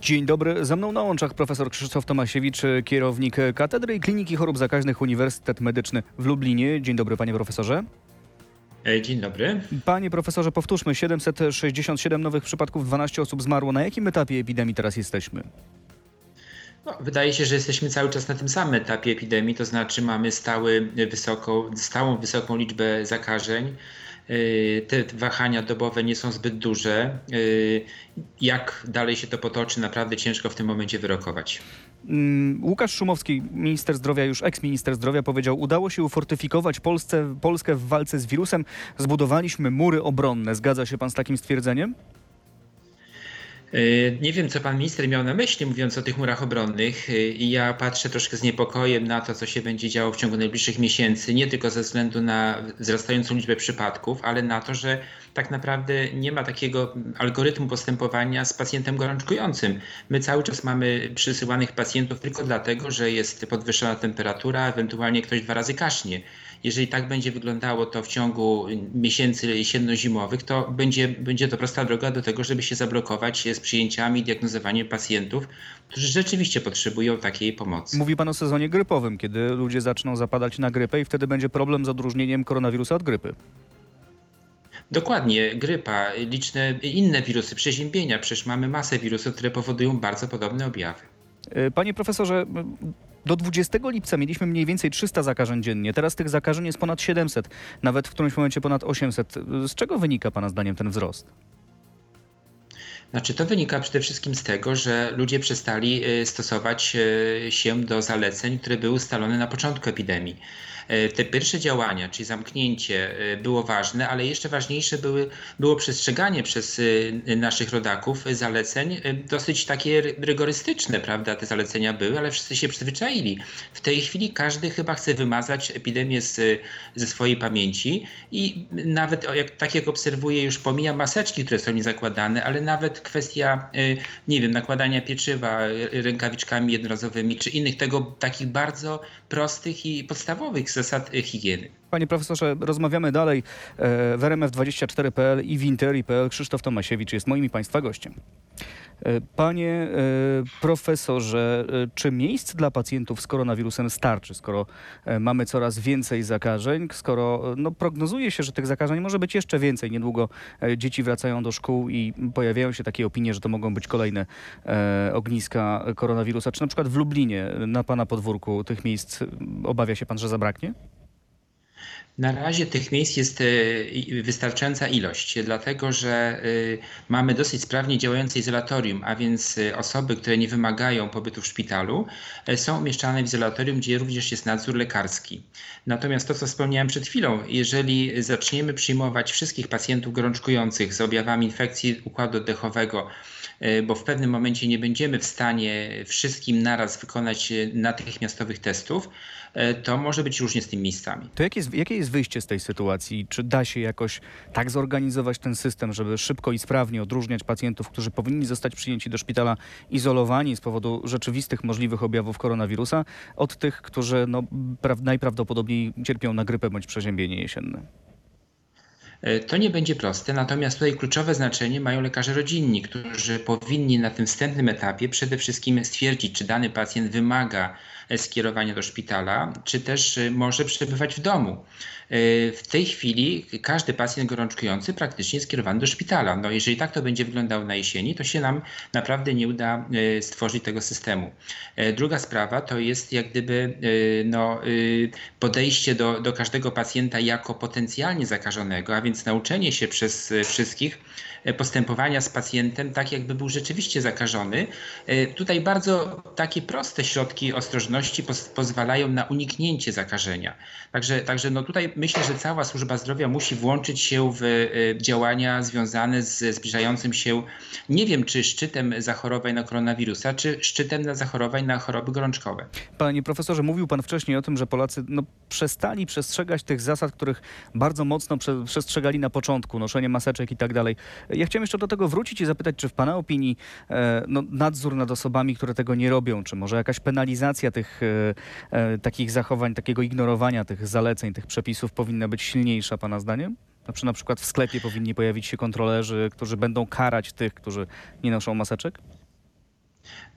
Dzień dobry, ze mną na łączach profesor Krzysztof Tomasiewicz, kierownik Katedry i Kliniki Chorób Zakaźnych Uniwersytet Medyczny w Lublinie. Dzień dobry panie profesorze. E, Dzień dobry. Panie profesorze, powtórzmy, 767 nowych przypadków, 12 osób zmarło. Na jakim etapie epidemii teraz jesteśmy? No, wydaje się, że jesteśmy cały czas na tym samym etapie epidemii, to znaczy mamy stały, wysoką, stałą wysoką liczbę zakażeń. E, Te wahania dobowe nie są zbyt duże. E, Jak dalej się to potoczy, naprawdę ciężko w tym momencie wyrokować. Mm, Łukasz Szumowski, minister zdrowia, już eks-minister zdrowia, powiedział, udało się ufortyfikować Polsce, Polskę w walce z wirusem, zbudowaliśmy mury obronne. Zgadza się pan z takim stwierdzeniem? E, Nie wiem, co pan minister miał na myśli, mówiąc o tych murach obronnych. E, I ja patrzę troszkę z niepokojem na to, co się będzie działo w ciągu najbliższych miesięcy, nie tylko ze względu na wzrastającą liczbę przypadków, ale na to, że tak naprawdę nie ma takiego algorytmu postępowania z pacjentem gorączkującym. My cały czas mamy przysyłanych pacjentów tylko dlatego, że jest podwyższona temperatura, ewentualnie ktoś dwa razy kasznie. Jeżeli tak będzie wyglądało to w ciągu miesięcy jesienno-zimowych, to będzie, będzie to prosta droga do tego, żeby się zablokować z przyjęciami i diagnozowaniem pacjentów, którzy rzeczywiście potrzebują takiej pomocy. Mówi pan o sezonie grypowym, kiedy ludzie zaczną zapadać na grypę i wtedy będzie problem z odróżnieniem koronawirusa od grypy. Dokładnie, grypa, liczne inne wirusy, przeziębienia. Przecież mamy masę wirusów, które powodują bardzo podobne objawy. E, Panie profesorze, do 20 lipca mieliśmy mniej więcej 300 zakażeń dziennie. Teraz tych zakażeń jest ponad 700, nawet w którymś momencie ponad 800. Z czego wynika Pana zdaniem ten wzrost? Znaczy, to wynika przede wszystkim z tego, że ludzie przestali y, stosować y, się do zaleceń, które były ustalone na początku epidemii. Y, Te pierwsze działania, czyli zamknięcie, y, było ważne, ale jeszcze ważniejsze były, było przestrzeganie przez y, naszych rodaków zaleceń, dosyć takie ry- rygorystyczne, prawda? Te zalecenia były, ale wszyscy się przyzwyczaili. W tej chwili każdy chyba chce wymazać epidemię z, ze swojej pamięci i nawet, jak, tak jak obserwuję, już pomija maseczki, które są niezakładane, ale nawet kwestia, nie wiem, nakładania pieczywa rękawiczkami jednorazowymi, czy innych tego takich bardzo prostych i podstawowych zasad y, higieny. Panie profesorze, rozmawiamy dalej e, w RMF24.pl i w Interi.pl. Krzysztof Tomasiewicz jest moim i Państwa gościem. E, Panie e, profesorze, czy miejsc dla pacjentów z koronawirusem starczy, skoro mamy coraz więcej zakażeń, skoro no, prognozuje się, że tych zakażeń może być jeszcze więcej? Niedługo dzieci wracają do szkół i pojawiają się takie opinie, że to mogą być kolejne ogniska koronawirusa. Czy na przykład w Lublinie, na Pana podwórku, tych miejsc obawia się Pan, że zabraknie? Na razie tych miejsc jest e, wystarczająca ilość, dlatego że e, mamy dosyć sprawnie działające izolatorium, a więc e, osoby, które nie wymagają pobytu w szpitalu, są umieszczane w izolatorium, gdzie również jest nadzór lekarski. Natomiast to, co wspomniałem przed chwilą, jeżeli zaczniemy przyjmować wszystkich pacjentów gorączkujących z objawami infekcji układu oddechowego, bo w pewnym momencie nie będziemy w stanie wszystkim naraz wykonać e, natychmiastowych testów, e, to może być różnie z tymi miejscami. To jakie jest, jakie jest wyjście z tej sytuacji? Czy da się jakoś tak zorganizować ten system, żeby szybko i sprawnie odróżniać pacjentów, którzy powinni zostać przyjęci do szpitala izolowani z powodu rzeczywistych możliwych objawów koronawirusa, od tych, którzy no, pra- najprawdopodobniej cierpią na grypę bądź przeziębienie jesienne? E, To nie będzie proste, natomiast tutaj kluczowe znaczenie mają lekarze rodzinni, którzy powinni na tym wstępnym etapie przede wszystkim stwierdzić, czy dany pacjent wymaga skierowania do szpitala, czy też e, może przebywać w domu. E, W tej chwili każdy pacjent gorączkujący praktycznie jest skierowany do szpitala. No jeżeli tak to będzie wyglądało na jesieni, to się nam naprawdę nie uda e, stworzyć tego systemu. Druga sprawa to jest jak gdyby no, podejście do, do każdego pacjenta jako potencjalnie zakażonego, a więc nauczenie się przez wszystkich postępowania z pacjentem tak, jakby był rzeczywiście zakażony. Tutaj bardzo takie proste środki ostrożności pos- pozwalają na uniknięcie zakażenia. Także, także no tutaj myślę, że cała służba zdrowia musi włączyć się w e, działania związane z zbliżającym się, nie wiem czy szczytem zachorowań na koronawirusa, czy szczytem na zachorowań na choroby gorączkowe. Panie profesorze, mówił pan wcześniej o tym, że Polacy no, przestali przestrzegać tych zasad, których bardzo mocno prze, przestrzegali na początku, noszenie maseczek i tak dalej. Ja chciałem jeszcze do tego wrócić i zapytać, czy w pana opinii e, no, nadzór nad osobami, które tego nie robią, czy może jakaś penalizacja tych e, e, takich zachowań, takiego ignorowania tych zaleceń, tych przepisów powinna być silniejsza, pana zdaniem? Znaczy na przykład w sklepie powinni pojawić się kontrolerzy, którzy będą karać tych, którzy nie noszą maseczek?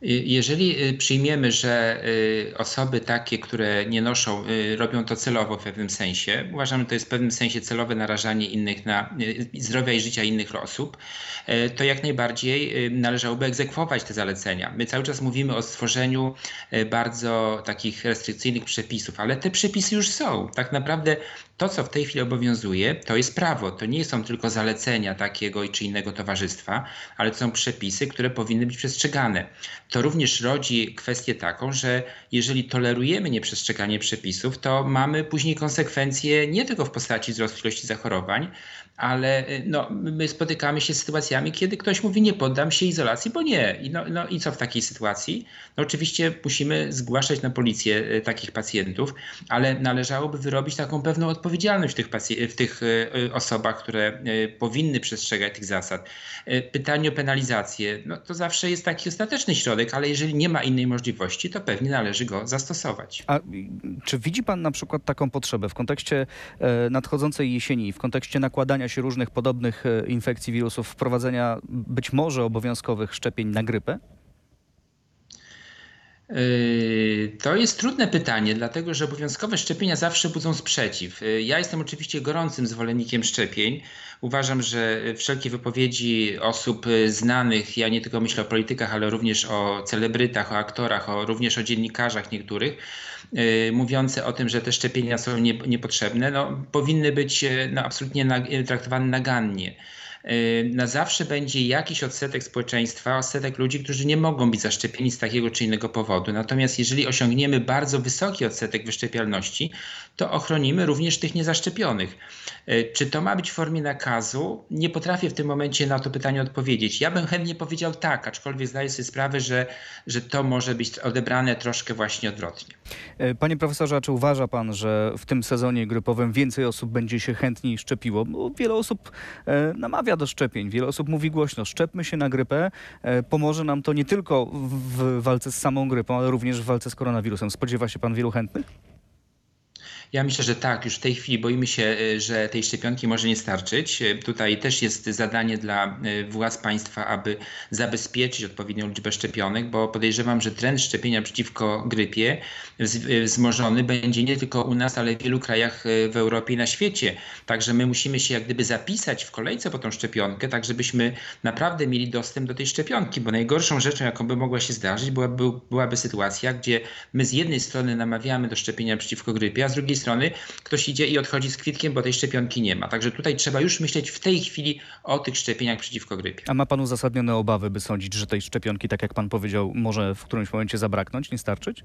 Jeżeli y, przyjmiemy, że y, osoby takie, które nie noszą, y, robią to celowo w pewnym sensie, uważam, że to jest w pewnym sensie celowe narażanie innych na zdrowia i życia innych osób, to jak najbardziej należałoby egzekwować te zalecenia. My cały czas mówimy o stworzeniu bardzo takich restrykcyjnych przepisów, ale te przepisy już są. Tak naprawdę to, co w tej chwili obowiązuje, to jest prawo. To nie są tylko zalecenia takiego czy innego towarzystwa, ale to są przepisy, które powinny być przestrzegane to również rodzi kwestię taką, że jeżeli tolerujemy nieprzestrzeganie przepisów, to mamy później konsekwencje nie tylko w postaci wzrostu ilości zachorowań, ale y, no, my spotykamy się z sytuacjami, kiedy ktoś mówi nie poddam się izolacji, bo nie. I, no, no, i co w takiej sytuacji? No, oczywiście musimy zgłaszać na policję y, takich pacjentów, ale należałoby wyrobić taką pewną odpowiedzialność w tych, w tych y, osobach, które powinny przestrzegać tych zasad. Pytanie o penalizację, no, to zawsze jest taki ostateczny środek, ale jeżeli nie ma innej możliwości, to pewnie należy go zastosować. A czy widzi pan na przykład taką potrzebę w kontekście e, nadchodzącej jesieni, w kontekście nakładania się różnych podobnych e, infekcji wirusów, wprowadzenia być może obowiązkowych szczepień na grypę? Yy, to jest trudne pytanie, dlatego że obowiązkowe szczepienia zawsze budzą sprzeciw. Yy, ja jestem oczywiście gorącym zwolennikiem szczepień. Uważam, że wszelkie wypowiedzi osób znanych, ja nie tylko myślę o politykach, ale również o celebrytach, o aktorach, o, również o dziennikarzach niektórych, yy, mówiące o tym, że te szczepienia są niepotrzebne, no, powinny być no, absolutnie traktowane nagannie. Na zawsze będzie jakiś odsetek społeczeństwa, odsetek ludzi, którzy nie mogą być zaszczepieni z takiego czy innego powodu. Natomiast jeżeli osiągniemy bardzo wysoki odsetek wyszczepialności, to ochronimy również tych niezaszczepionych. Y, czy to ma być w formie nakazu? Nie potrafię w tym momencie na to pytanie odpowiedzieć. Ja bym chętnie powiedział tak, aczkolwiek zdaję sobie sprawę, że, że to może być odebrane troszkę właśnie odwrotnie. Y, panie profesorze, czy uważa pan, że w tym sezonie grypowym więcej osób będzie się chętniej szczepiło? Bo wiele osób e, do szczepień. Wiele osób mówi głośno, szczepmy się na grypę. E, pomoże nam to nie tylko w walce z samą grypą, ale również w walce z koronawirusem. Spodziewa się pan wielu chętnych? Ja myślę, że tak. Już w tej chwili boimy się, y, że tej szczepionki może nie starczyć. Y, tutaj też jest zadanie dla y, władz państwa, aby zabezpieczyć odpowiednią liczbę szczepionek, bo podejrzewam, że trend szczepienia przeciwko grypie wzmożony będzie nie tylko u nas, ale w wielu krajach w Europie i na świecie. Także my musimy się jak gdyby zapisać w kolejce po tą szczepionkę, tak żebyśmy naprawdę mieli dostęp do tej szczepionki, bo najgorszą rzeczą, jaką by mogła się zdarzyć, byłaby, byłaby sytuacja, gdzie my z jednej strony namawiamy do szczepienia przeciwko grypie, a z drugiej strony ktoś idzie i odchodzi z kwitkiem, bo tej szczepionki nie ma. Także tutaj trzeba już myśleć w tej chwili o tych szczepieniach przeciwko grypie. A ma pan uzasadnione obawy, by sądzić, że tej szczepionki, tak jak pan powiedział, może w którymś momencie zabraknąć, nie starczyć?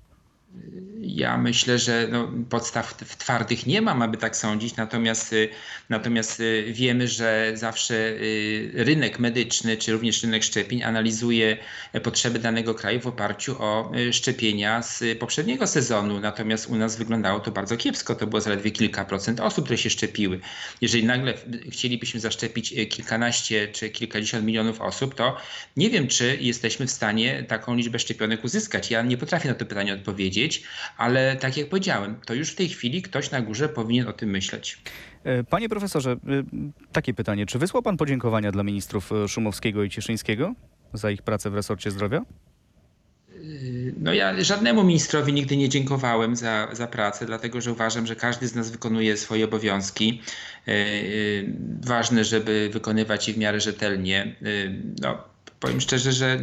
Ja myślę, że no, podstaw twardych nie mam, aby tak sądzić, natomiast, y, natomiast y, wiemy, że zawsze y, rynek medyczny, czy również rynek szczepień analizuje potrzeby danego kraju w oparciu o szczepienia z poprzedniego sezonu. Natomiast u nas wyglądało to bardzo kiepsko. To było zaledwie kilka procent osób, które się szczepiły. Jeżeli nagle chcielibyśmy zaszczepić kilkanaście czy kilkadziesiąt milionów osób, to nie wiem, czy jesteśmy w stanie taką liczbę szczepionek uzyskać. Ja nie potrafię na to pytanie odpowiedzieć ale tak jak powiedziałem, to już w tej chwili ktoś na górze powinien o tym myśleć. E, panie profesorze, e, takie pytanie. Czy wysłał pan podziękowania dla ministrów e, Szumowskiego i Cieszyńskiego za ich pracę w resorcie zdrowia? No ja żadnemu ministrowi nigdy nie dziękowałem za, za pracę, dlatego że uważam, że każdy z nas wykonuje swoje obowiązki. Ważne, żeby wykonywać je w miarę rzetelnie. No, powiem szczerze, że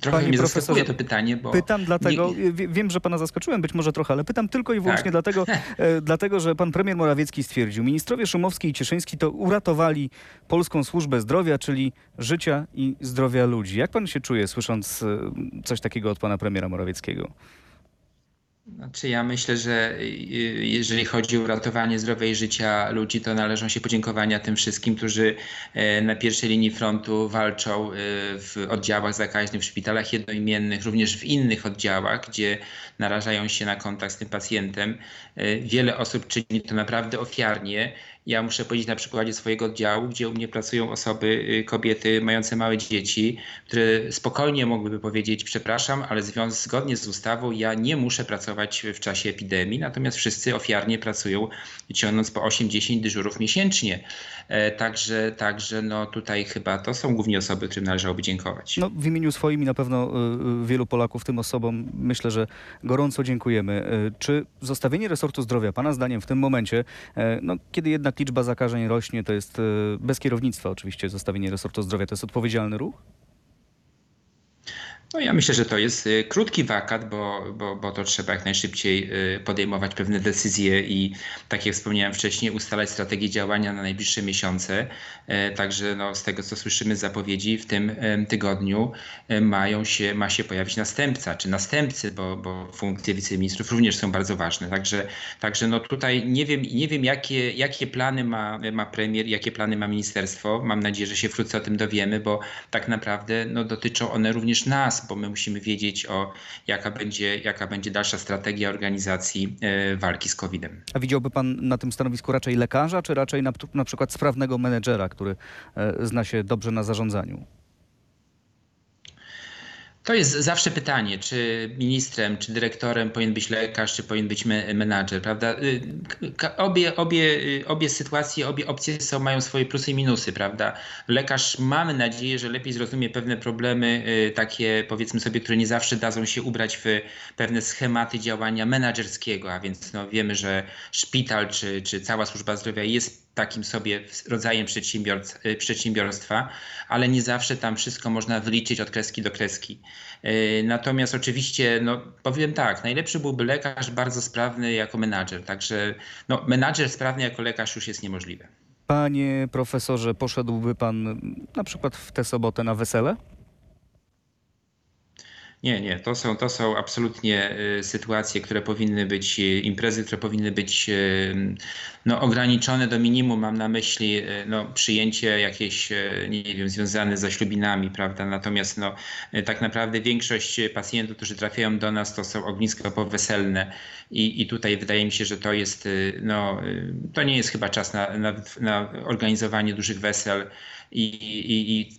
trochę Panie mnie zaskakuje to pytanie, bo... Pytam dlatego, nie... wiem, że pana zaskoczyłem być może trochę, ale pytam tylko i wyłącznie tak. dlatego, e, dlatego, że pan premier Morawiecki stwierdził, ministrowie Szumowski i Cieszyński to uratowali polską służbę zdrowia, czyli życia i zdrowia ludzi. Jak pan się czuje, słysząc e, coś takiego od pana premiera Morawieckiego? Znaczy ja myślę, że y, jeżeli chodzi o uratowanie zdrowia i życia ludzi, to należą się podziękowania tym wszystkim, którzy e, na pierwszej linii frontu walczą e, w oddziałach zakaźnych, w szpitalach jednoimiennych, również w innych oddziałach, gdzie narażają się na kontakt z tym pacjentem. E, wiele osób czyni to naprawdę ofiarnie ja muszę powiedzieć na przykładzie swojego oddziału, gdzie u mnie pracują osoby, y, kobiety mające małe dzieci, które spokojnie mogłyby powiedzieć: Przepraszam, ale zgodnie z ustawą ja nie muszę pracować pracować w czasie epidemii, natomiast wszyscy ofiarnie pracują, ciągnąc po 8-10 dyżurów miesięcznie. E, Także, także no tutaj chyba to są głównie osoby, którym należałoby dziękować. No, w imieniu swoim i na pewno y, y, wielu Polaków, tym osobom, myślę, że gorąco dziękujemy. Y, Czy zostawienie resortu zdrowia, Pana zdaniem, w tym momencie, e, no, kiedy jednak liczba zakażeń rośnie, to jest bez kierownictwa oczywiście zostawienie resortu zdrowia, to jest odpowiedzialny ruch? No ja myślę, że to jest y, krótki wakat, bo, bo, bo to trzeba jak najszybciej y, podejmować pewne decyzje i tak jak wspomniałem wcześniej, ustalać strategię działania na najbliższe miesiące. E, Także no, z tego, co słyszymy z zapowiedzi, w tym tygodniu e, mają się, ma się pojawić następca, czy następcy, bo, bo funkcje wiceministrów również są bardzo ważne. Także, także no tutaj nie wiem, nie wiem jakie, jakie plany ma, ma premier, jakie plany ma ministerstwo. Mam nadzieję, że się wkrótce o tym dowiemy, bo tak naprawdę no, dotyczą one również bo my musimy wiedzieć o jaka będzie, jaka będzie dalsza strategia organizacji e, walki z COVID-em. A widziałby Pan na tym stanowisku raczej lekarza, czy raczej na, na przykład sprawnego menedżera, który e, zna się dobrze na zarządzaniu? To jest zawsze pytanie, czy ministrem, czy dyrektorem powinien być lekarz, czy powinien być me- menadżer, prawda? Y, Obie, obie, y, obie sytuacje, obie opcje są, mają swoje plusy i minusy, prawda? Lekarz mamy nadzieję, że lepiej zrozumie pewne problemy, y, takie powiedzmy sobie, które nie zawsze dadzą się ubrać w pewne schematy działania menadżerskiego, a więc no, wiemy, że szpital czy, czy cała służba zdrowia jest takim sobie rodzajem y, przedsiębiorstwa, ale nie zawsze tam wszystko można wyliczyć od kreski do kreski. Y, Natomiast oczywiście, no powiem tak, najlepszy byłby lekarz bardzo sprawny jako menadżer, także no, menadżer sprawny jako lekarz już jest niemożliwy. Panie profesorze, poszedłby Pan na przykład w tę sobotę na wesele? Nie, nie, to są, to są absolutnie y, sytuacje, które powinny być, y, imprezy, które powinny być y, no, ograniczone do minimum. Mam na myśli no, przyjęcie jakieś, nie wiem, związane ze ślubinami, prawda? Natomiast no, tak naprawdę większość pacjentów, którzy trafiają do nas, to są ogniska poweselne i, i tutaj wydaje mi się, że to jest, no, to nie jest chyba czas na, na, na organizowanie dużych wesel i, i, i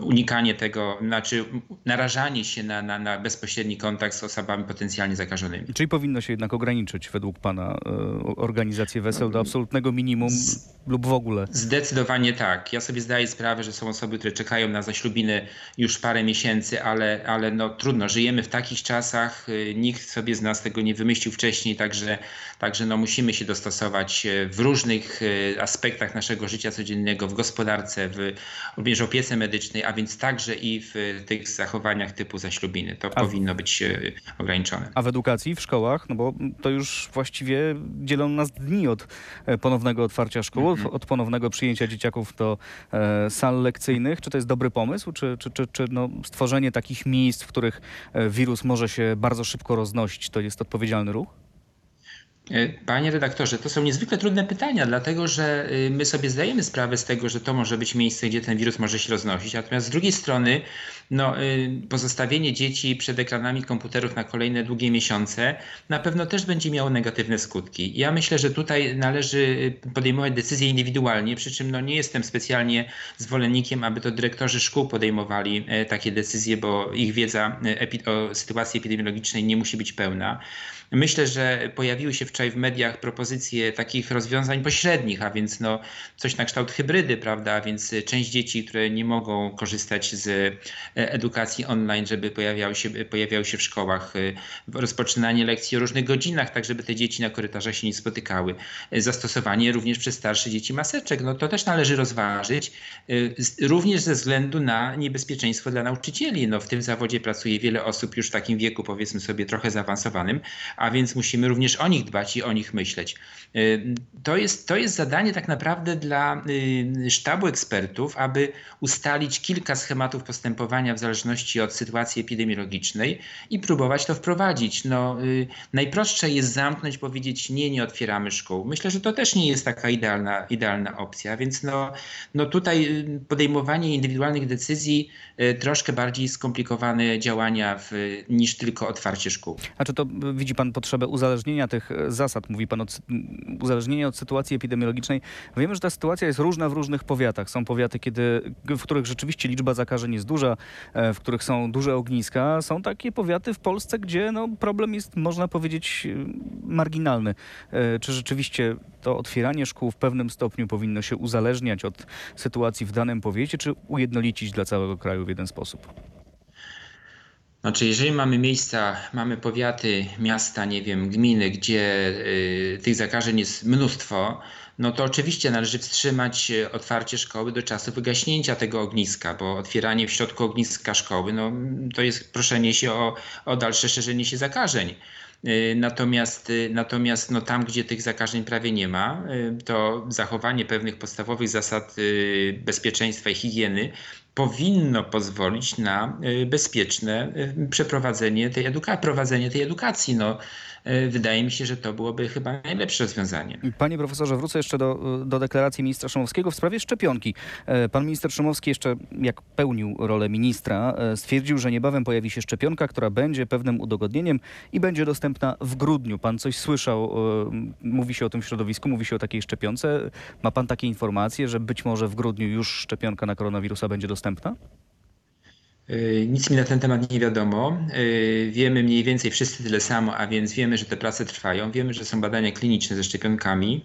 unikanie tego, znaczy narażanie się na, na, na bezpośredni kontakt z osobami potencjalnie zakażonymi. Czyli powinno się jednak ograniczyć według Pana e, organizację wesel do absolutnego minimum lub w ogóle? Zdecydowanie tak. Ja sobie zdaję sprawę, że są osoby, które czekają na zaślubiny już parę miesięcy, ale, ale no trudno. Żyjemy w takich czasach, y, nikt sobie z nas tego nie wymyślił wcześniej, także, także no musimy się dostosować y, w różnych y, aspektach naszego życia codziennego, w gospodarce, w również opiece medycznej, a więc także i w tych zachowaniach typu zaślubiny. To A powinno być y, ograniczone. A w edukacji, w szkołach, no bo to już właściwie dzielą nas dni od e, ponownego otwarcia szkół, od- od ponownego przyjęcia dzieciaków do e, sal lekcyjnych. Czy to jest dobry pomysł, czy, czy, czy, czy no, stworzenie takich miejsc, w których e, wirus może się bardzo szybko roznosić, to jest odpowiedzialny ruch? E, Panie redaktorze, to są niezwykle trudne pytania, dlatego że y, my sobie zdajemy sprawę z tego, że to może być miejsce, gdzie ten wirus może się roznosić. Natomiast z drugiej strony, no, y, pozostawienie dzieci przed ekranami komputerów na kolejne długie miesiące na pewno też będzie miało negatywne skutki. Ja myślę, że tutaj należy y, podejmować decyzje indywidualnie, przy czym no, nie jestem specjalnie zwolennikiem, aby to dyrektorzy szkół podejmowali e, takie decyzje, bo ich wiedza e, o sytuacji epidemiologicznej nie musi być pełna. Myślę, że pojawiły się wczoraj w mediach propozycje takich rozwiązań pośrednich, a więc no, coś na kształt hybrydy, prawda? A więc y, część dzieci, które nie mogą korzystać z e, edukacji online, żeby pojawiały się, pojawiały się w szkołach, y, rozpoczynanie lekcji o różnych godzinach, tak żeby te dzieci na korytarzach się nie spotykały. Zastosowanie również przez starsze dzieci maseczek, no to też należy rozważyć, y, również ze względu na niebezpieczeństwo dla nauczycieli. No, w tym zawodzie pracuje wiele osób już w takim wieku, powiedzmy sobie, trochę zaawansowanym, a więc musimy również o nich dbać i o nich myśleć. Y, To jest, to jest zadanie tak naprawdę dla y, sztabu ekspertów, aby ustalić kilka schematów postępowania w zależności od sytuacji epidemiologicznej i próbować to wprowadzić. No, y, najprostsze jest zamknąć, powiedzieć nie, nie otwieramy szkół. Myślę, że to też nie jest taka idealna, idealna opcja, więc no, no tutaj podejmowanie indywidualnych decyzji, troszkę bardziej skomplikowane działania w, niż tylko otwarcie szkół. A czy to widzi Pan potrzebę uzależnienia tych e, zasad? Mówi Pan o uzależnienia od sytuacji epidemiologicznej. Wiemy, że ta sytuacja jest różna w różnych powiatach. Są powiaty, kiedy, w których rzeczywiście liczba zakażeń jest duża, e, w których są duże ogniska. Są takie powiaty w Polsce, gdzie no, problem jest, można powiedzieć, e, marginalny. Czy rzeczywiście to otwieranie szkół w pewnym stopniu powinno się uzależniać od sytuacji w danym powiecie, czy ujednolicić dla całego kraju w jeden sposób? Znaczy, jeżeli mamy miejsca, mamy powiaty, miasta, nie wiem, gminy, gdzie y, tych zakażeń jest mnóstwo, no to oczywiście należy wstrzymać y, otwarcie szkoły do czasu wygaśnięcia tego ogniska, bo otwieranie w środku ogniska szkoły, no to jest proszenie się o, o dalsze szerzenie się zakażeń. Y, Natomiast, y, natomiast no tam, gdzie tych zakażeń prawie nie ma, to zachowanie pewnych podstawowych zasad bezpieczeństwa i higieny powinno pozwolić na y, bezpieczne y, przeprowadzenie tej edukacji, prowadzenie tej edukacji. No, wydaje mi się, że to byłoby chyba najlepsze rozwiązanie. Panie profesorze, wrócę jeszcze do, do deklaracji ministra Szumowskiego w sprawie szczepionki. E, Pan minister Szumowski jeszcze, jak pełnił rolę ministra, e, stwierdził, że niebawem pojawi się szczepionka, która będzie pewnym udogodnieniem i będzie dostępna w grudniu. Pan coś słyszał, e, mówi się o tym środowisku, mówi się o takiej szczepionce. Ma pan takie informacje, że być może w grudniu już szczepionka na koronawirusa będzie dostępna? Y, Nic mi na ten temat nie wiadomo. Y, Wiemy mniej więcej wszyscy tyle samo, a więc wiemy, że te prace trwają. Wiemy, że są badania kliniczne ze szczepionkami.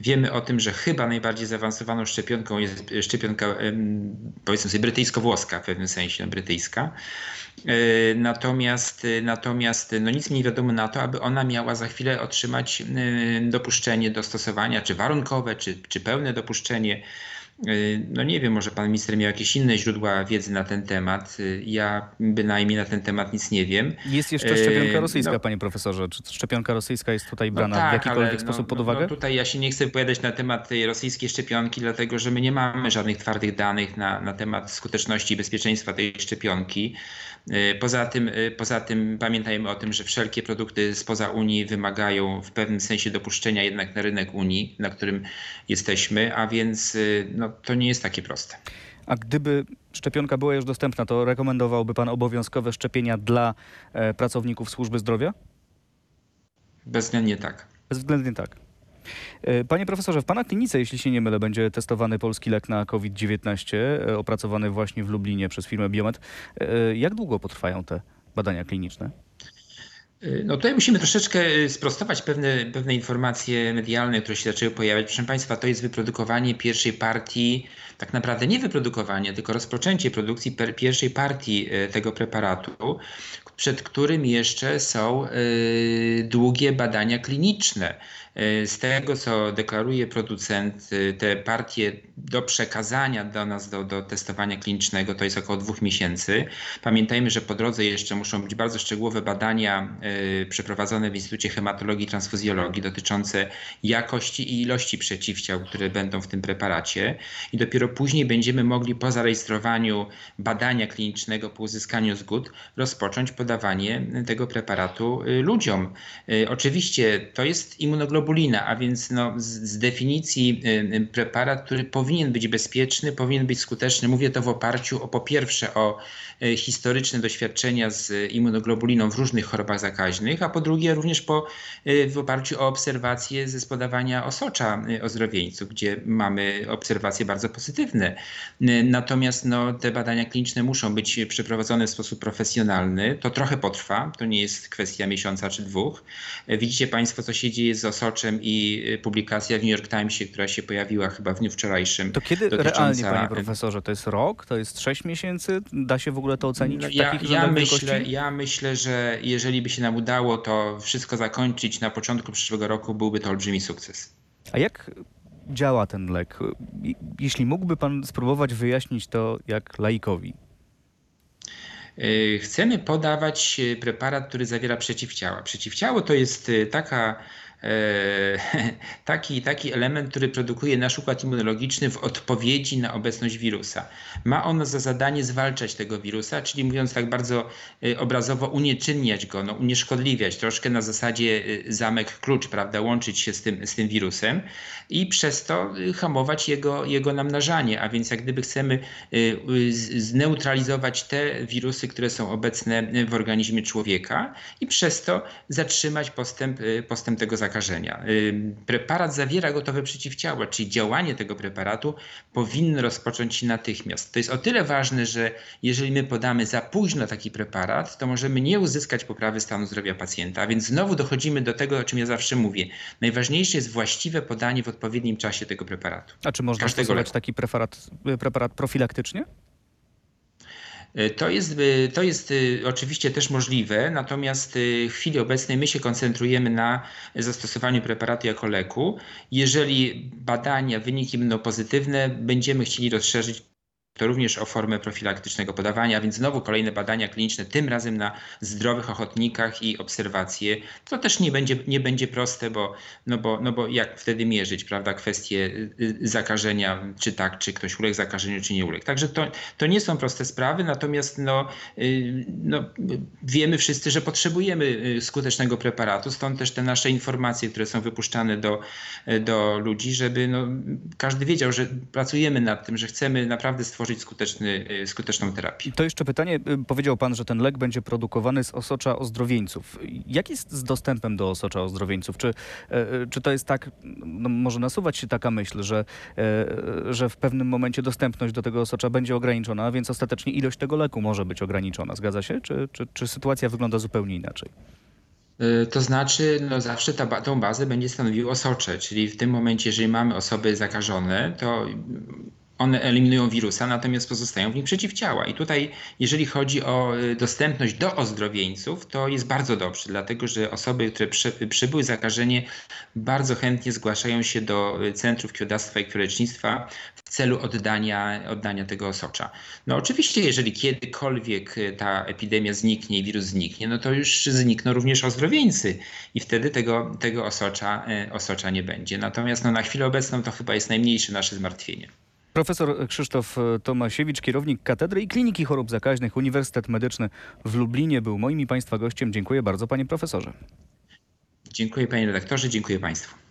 Wiemy o tym, że chyba najbardziej zaawansowaną szczepionką jest szczepionka, powiedzmy sobie, brytyjsko-włoska w pewnym sensie, no, brytyjska. Y, Natomiast, natomiast no nic mi nie wiadomo na to, aby ona miała za chwilę otrzymać dopuszczenie do stosowania, czy warunkowe, czy, czy pełne dopuszczenie. Y, No nie wiem, może pan minister miał jakieś inne źródła wiedzy na ten temat. Y, Ja bynajmniej na ten temat nic nie wiem. Jest jeszcze E, szczepionka rosyjska, no. panie profesorze. Czy szczepionka rosyjska jest tutaj No brana w tak, jakikolwiek ale sposób no, pod no, uwagę? No tutaj ja się nie chcę wypowiadać na temat tej rosyjskiej szczepionki, dlatego że my nie mamy żadnych twardych danych na, na temat skuteczności i bezpieczeństwa tej szczepionki. Y, Poza tym, y, poza tym pamiętajmy o tym, że wszelkie produkty spoza Unii wymagają w pewnym sensie dopuszczenia jednak na rynek Unii, na którym jesteśmy, a więc y, no, to nie jest takie proste. A gdyby szczepionka była już dostępna, to rekomendowałby pan obowiązkowe szczepienia dla e, pracowników służby zdrowia? Bezwzględnie tak. Bezwzględnie tak. E, Panie profesorze, w pana klinice, jeśli się nie mylę, będzie testowany polski lek na COVID-19, e, opracowany właśnie w Lublinie przez firmę Biomet. E, Jak długo potrwają te badania kliniczne? No tutaj musimy troszeczkę sprostować pewne, pewne informacje medialne, które się zaczęły pojawiać. Proszę Państwa, to jest wyprodukowanie pierwszej partii, tak naprawdę nie wyprodukowanie, tylko rozpoczęcie produkcji pierwszej partii tego preparatu, przed którym jeszcze są długie badania kliniczne. Y, Z tego, co deklaruje producent, y, te partie do przekazania do nas, do, do testowania klinicznego, to jest około dwóch miesięcy. Pamiętajmy, że po drodze jeszcze muszą być bardzo szczegółowe badania y, przeprowadzone w Instytucie Hematologii i Transfuzjologii dotyczące jakości i ilości przeciwciał, które będą w tym preparacie. I dopiero później będziemy mogli po zarejestrowaniu badania klinicznego, po uzyskaniu zgód, rozpocząć podawanie tego preparatu ludziom. Y, Oczywiście to jest immunoglobulina, a więc no, z, z definicji y, y, preparat, który powinien być bezpieczny, powinien być skuteczny. Mówię to w oparciu o po pierwsze o y, historyczne doświadczenia z immunoglobuliną w różnych chorobach zakaźnych, a po drugie również po, y, w oparciu o obserwacje ze spodawania osocza y, ozdrowieńców, gdzie mamy obserwacje bardzo pozytywne. Y, Natomiast no, te badania kliniczne muszą być przeprowadzone w sposób profesjonalny. To trochę potrwa, to nie jest kwestia miesiąca czy dwóch. Widzicie Państwo, co się dzieje z osoczem i y, publikacja w New York Timesie, która się pojawiła chyba w dniu wczorajszym. To kiedy realnie, panie profesorze? To jest rok? To jest sześć miesięcy? Da się w ogóle to ocenić No, ja, ja, myślę, ja myślę, że jeżeli by się nam udało to wszystko zakończyć na początku przyszłego roku, byłby to olbrzymi sukces. A jak działa ten lek? Jeśli mógłby pan spróbować wyjaśnić to jak laikowi. Y, Chcemy podawać y, preparat, który zawiera przeciwciała. Przeciwciało to jest taka, taki, taki element, który produkuje nasz układ immunologiczny w odpowiedzi na obecność wirusa. Ma ono za zadanie zwalczać tego wirusa, czyli mówiąc tak bardzo y, obrazowo, unieczynniać go, no, unieszkodliwiać, troszkę na zasadzie y, zamek-klucz, prawda, łączyć się z tym, z tym wirusem i przez to hamować jego, jego namnażanie. A więc jak gdyby chcemy zneutralizować te wirusy, które są obecne w organizmie człowieka i przez to zatrzymać postęp, postęp tego zakażenia. Zakażenia. Y, Preparat zawiera gotowe przeciwciała, czyli działanie tego preparatu powinno rozpocząć się natychmiast. To jest o tyle ważne, że jeżeli my podamy za późno taki preparat, to możemy nie uzyskać poprawy stanu zdrowia pacjenta, a więc znowu dochodzimy do tego, o czym ja zawsze mówię. Najważniejsze jest właściwe podanie w odpowiednim czasie tego preparatu. A czy można Każdego stosować leku. taki preparat, preparat profilaktycznie? Y, To jest, y, to jest y, oczywiście też możliwe, natomiast w chwili obecnej my się koncentrujemy na zastosowaniu preparatu jako leku. Jeżeli badania, wyniki będą pozytywne, będziemy chcieli rozszerzyć to również o formę profilaktycznego podawania, więc znowu kolejne badania kliniczne, tym razem na zdrowych ochotnikach i obserwacje. To też nie będzie, nie będzie proste, bo, no bo, no bo jak wtedy mierzyć, prawda, kwestie y, y, zakażenia, czy tak, czy ktoś uległ zakażeniu, czy nie uległ. Także to, to nie są proste sprawy, natomiast no, y, no, wiemy wszyscy, że potrzebujemy skutecznego preparatu, stąd też te nasze informacje, które są wypuszczane do, do ludzi, żeby no, każdy wiedział, że pracujemy nad tym, że chcemy naprawdę stworzyć skuteczny, y, skuteczną terapię. To jeszcze pytanie. Y, Powiedział pan, że ten lek będzie produkowany z osocza ozdrowieńców. Jak jest z dostępem do osocza ozdrowieńców? Czy, e, czy to jest tak, no może nasuwać się taka myśl, że, e, że w pewnym momencie dostępność do tego osocza będzie ograniczona, a więc ostatecznie ilość tego leku może być ograniczona. Zgadza się? Czy, czy, czy sytuacja wygląda zupełnie inaczej? To znaczy, no zawsze ta, tą bazę będzie stanowił osocze, czyli w tym momencie, jeżeli mamy osoby zakażone, to one eliminują wirusa, natomiast pozostają w nich przeciwciała. I tutaj, jeżeli chodzi o y, dostępność do ozdrowieńców, to jest bardzo dobrze, dlatego że osoby, które przybyły zakażenie, bardzo chętnie zgłaszają się do y, centrów krwiodawstwa i krwiolecznictwa w celu oddania, oddania tego osocza. No oczywiście, jeżeli kiedykolwiek y, ta epidemia zniknie i wirus zniknie, no to już znikną również ozdrowieńcy i wtedy tego, tego osocza, osocza nie będzie. Natomiast no, na chwilę obecną to chyba jest najmniejsze nasze zmartwienie. Profesor Krzysztof Tomasiewicz, kierownik Katedry i Kliniki Chorób Zakaźnych Uniwersytet Medyczny w Lublinie był moim i Państwa gościem. Dziękuję bardzo, panie profesorze. Dziękuję panie redaktorze, dziękuję państwu.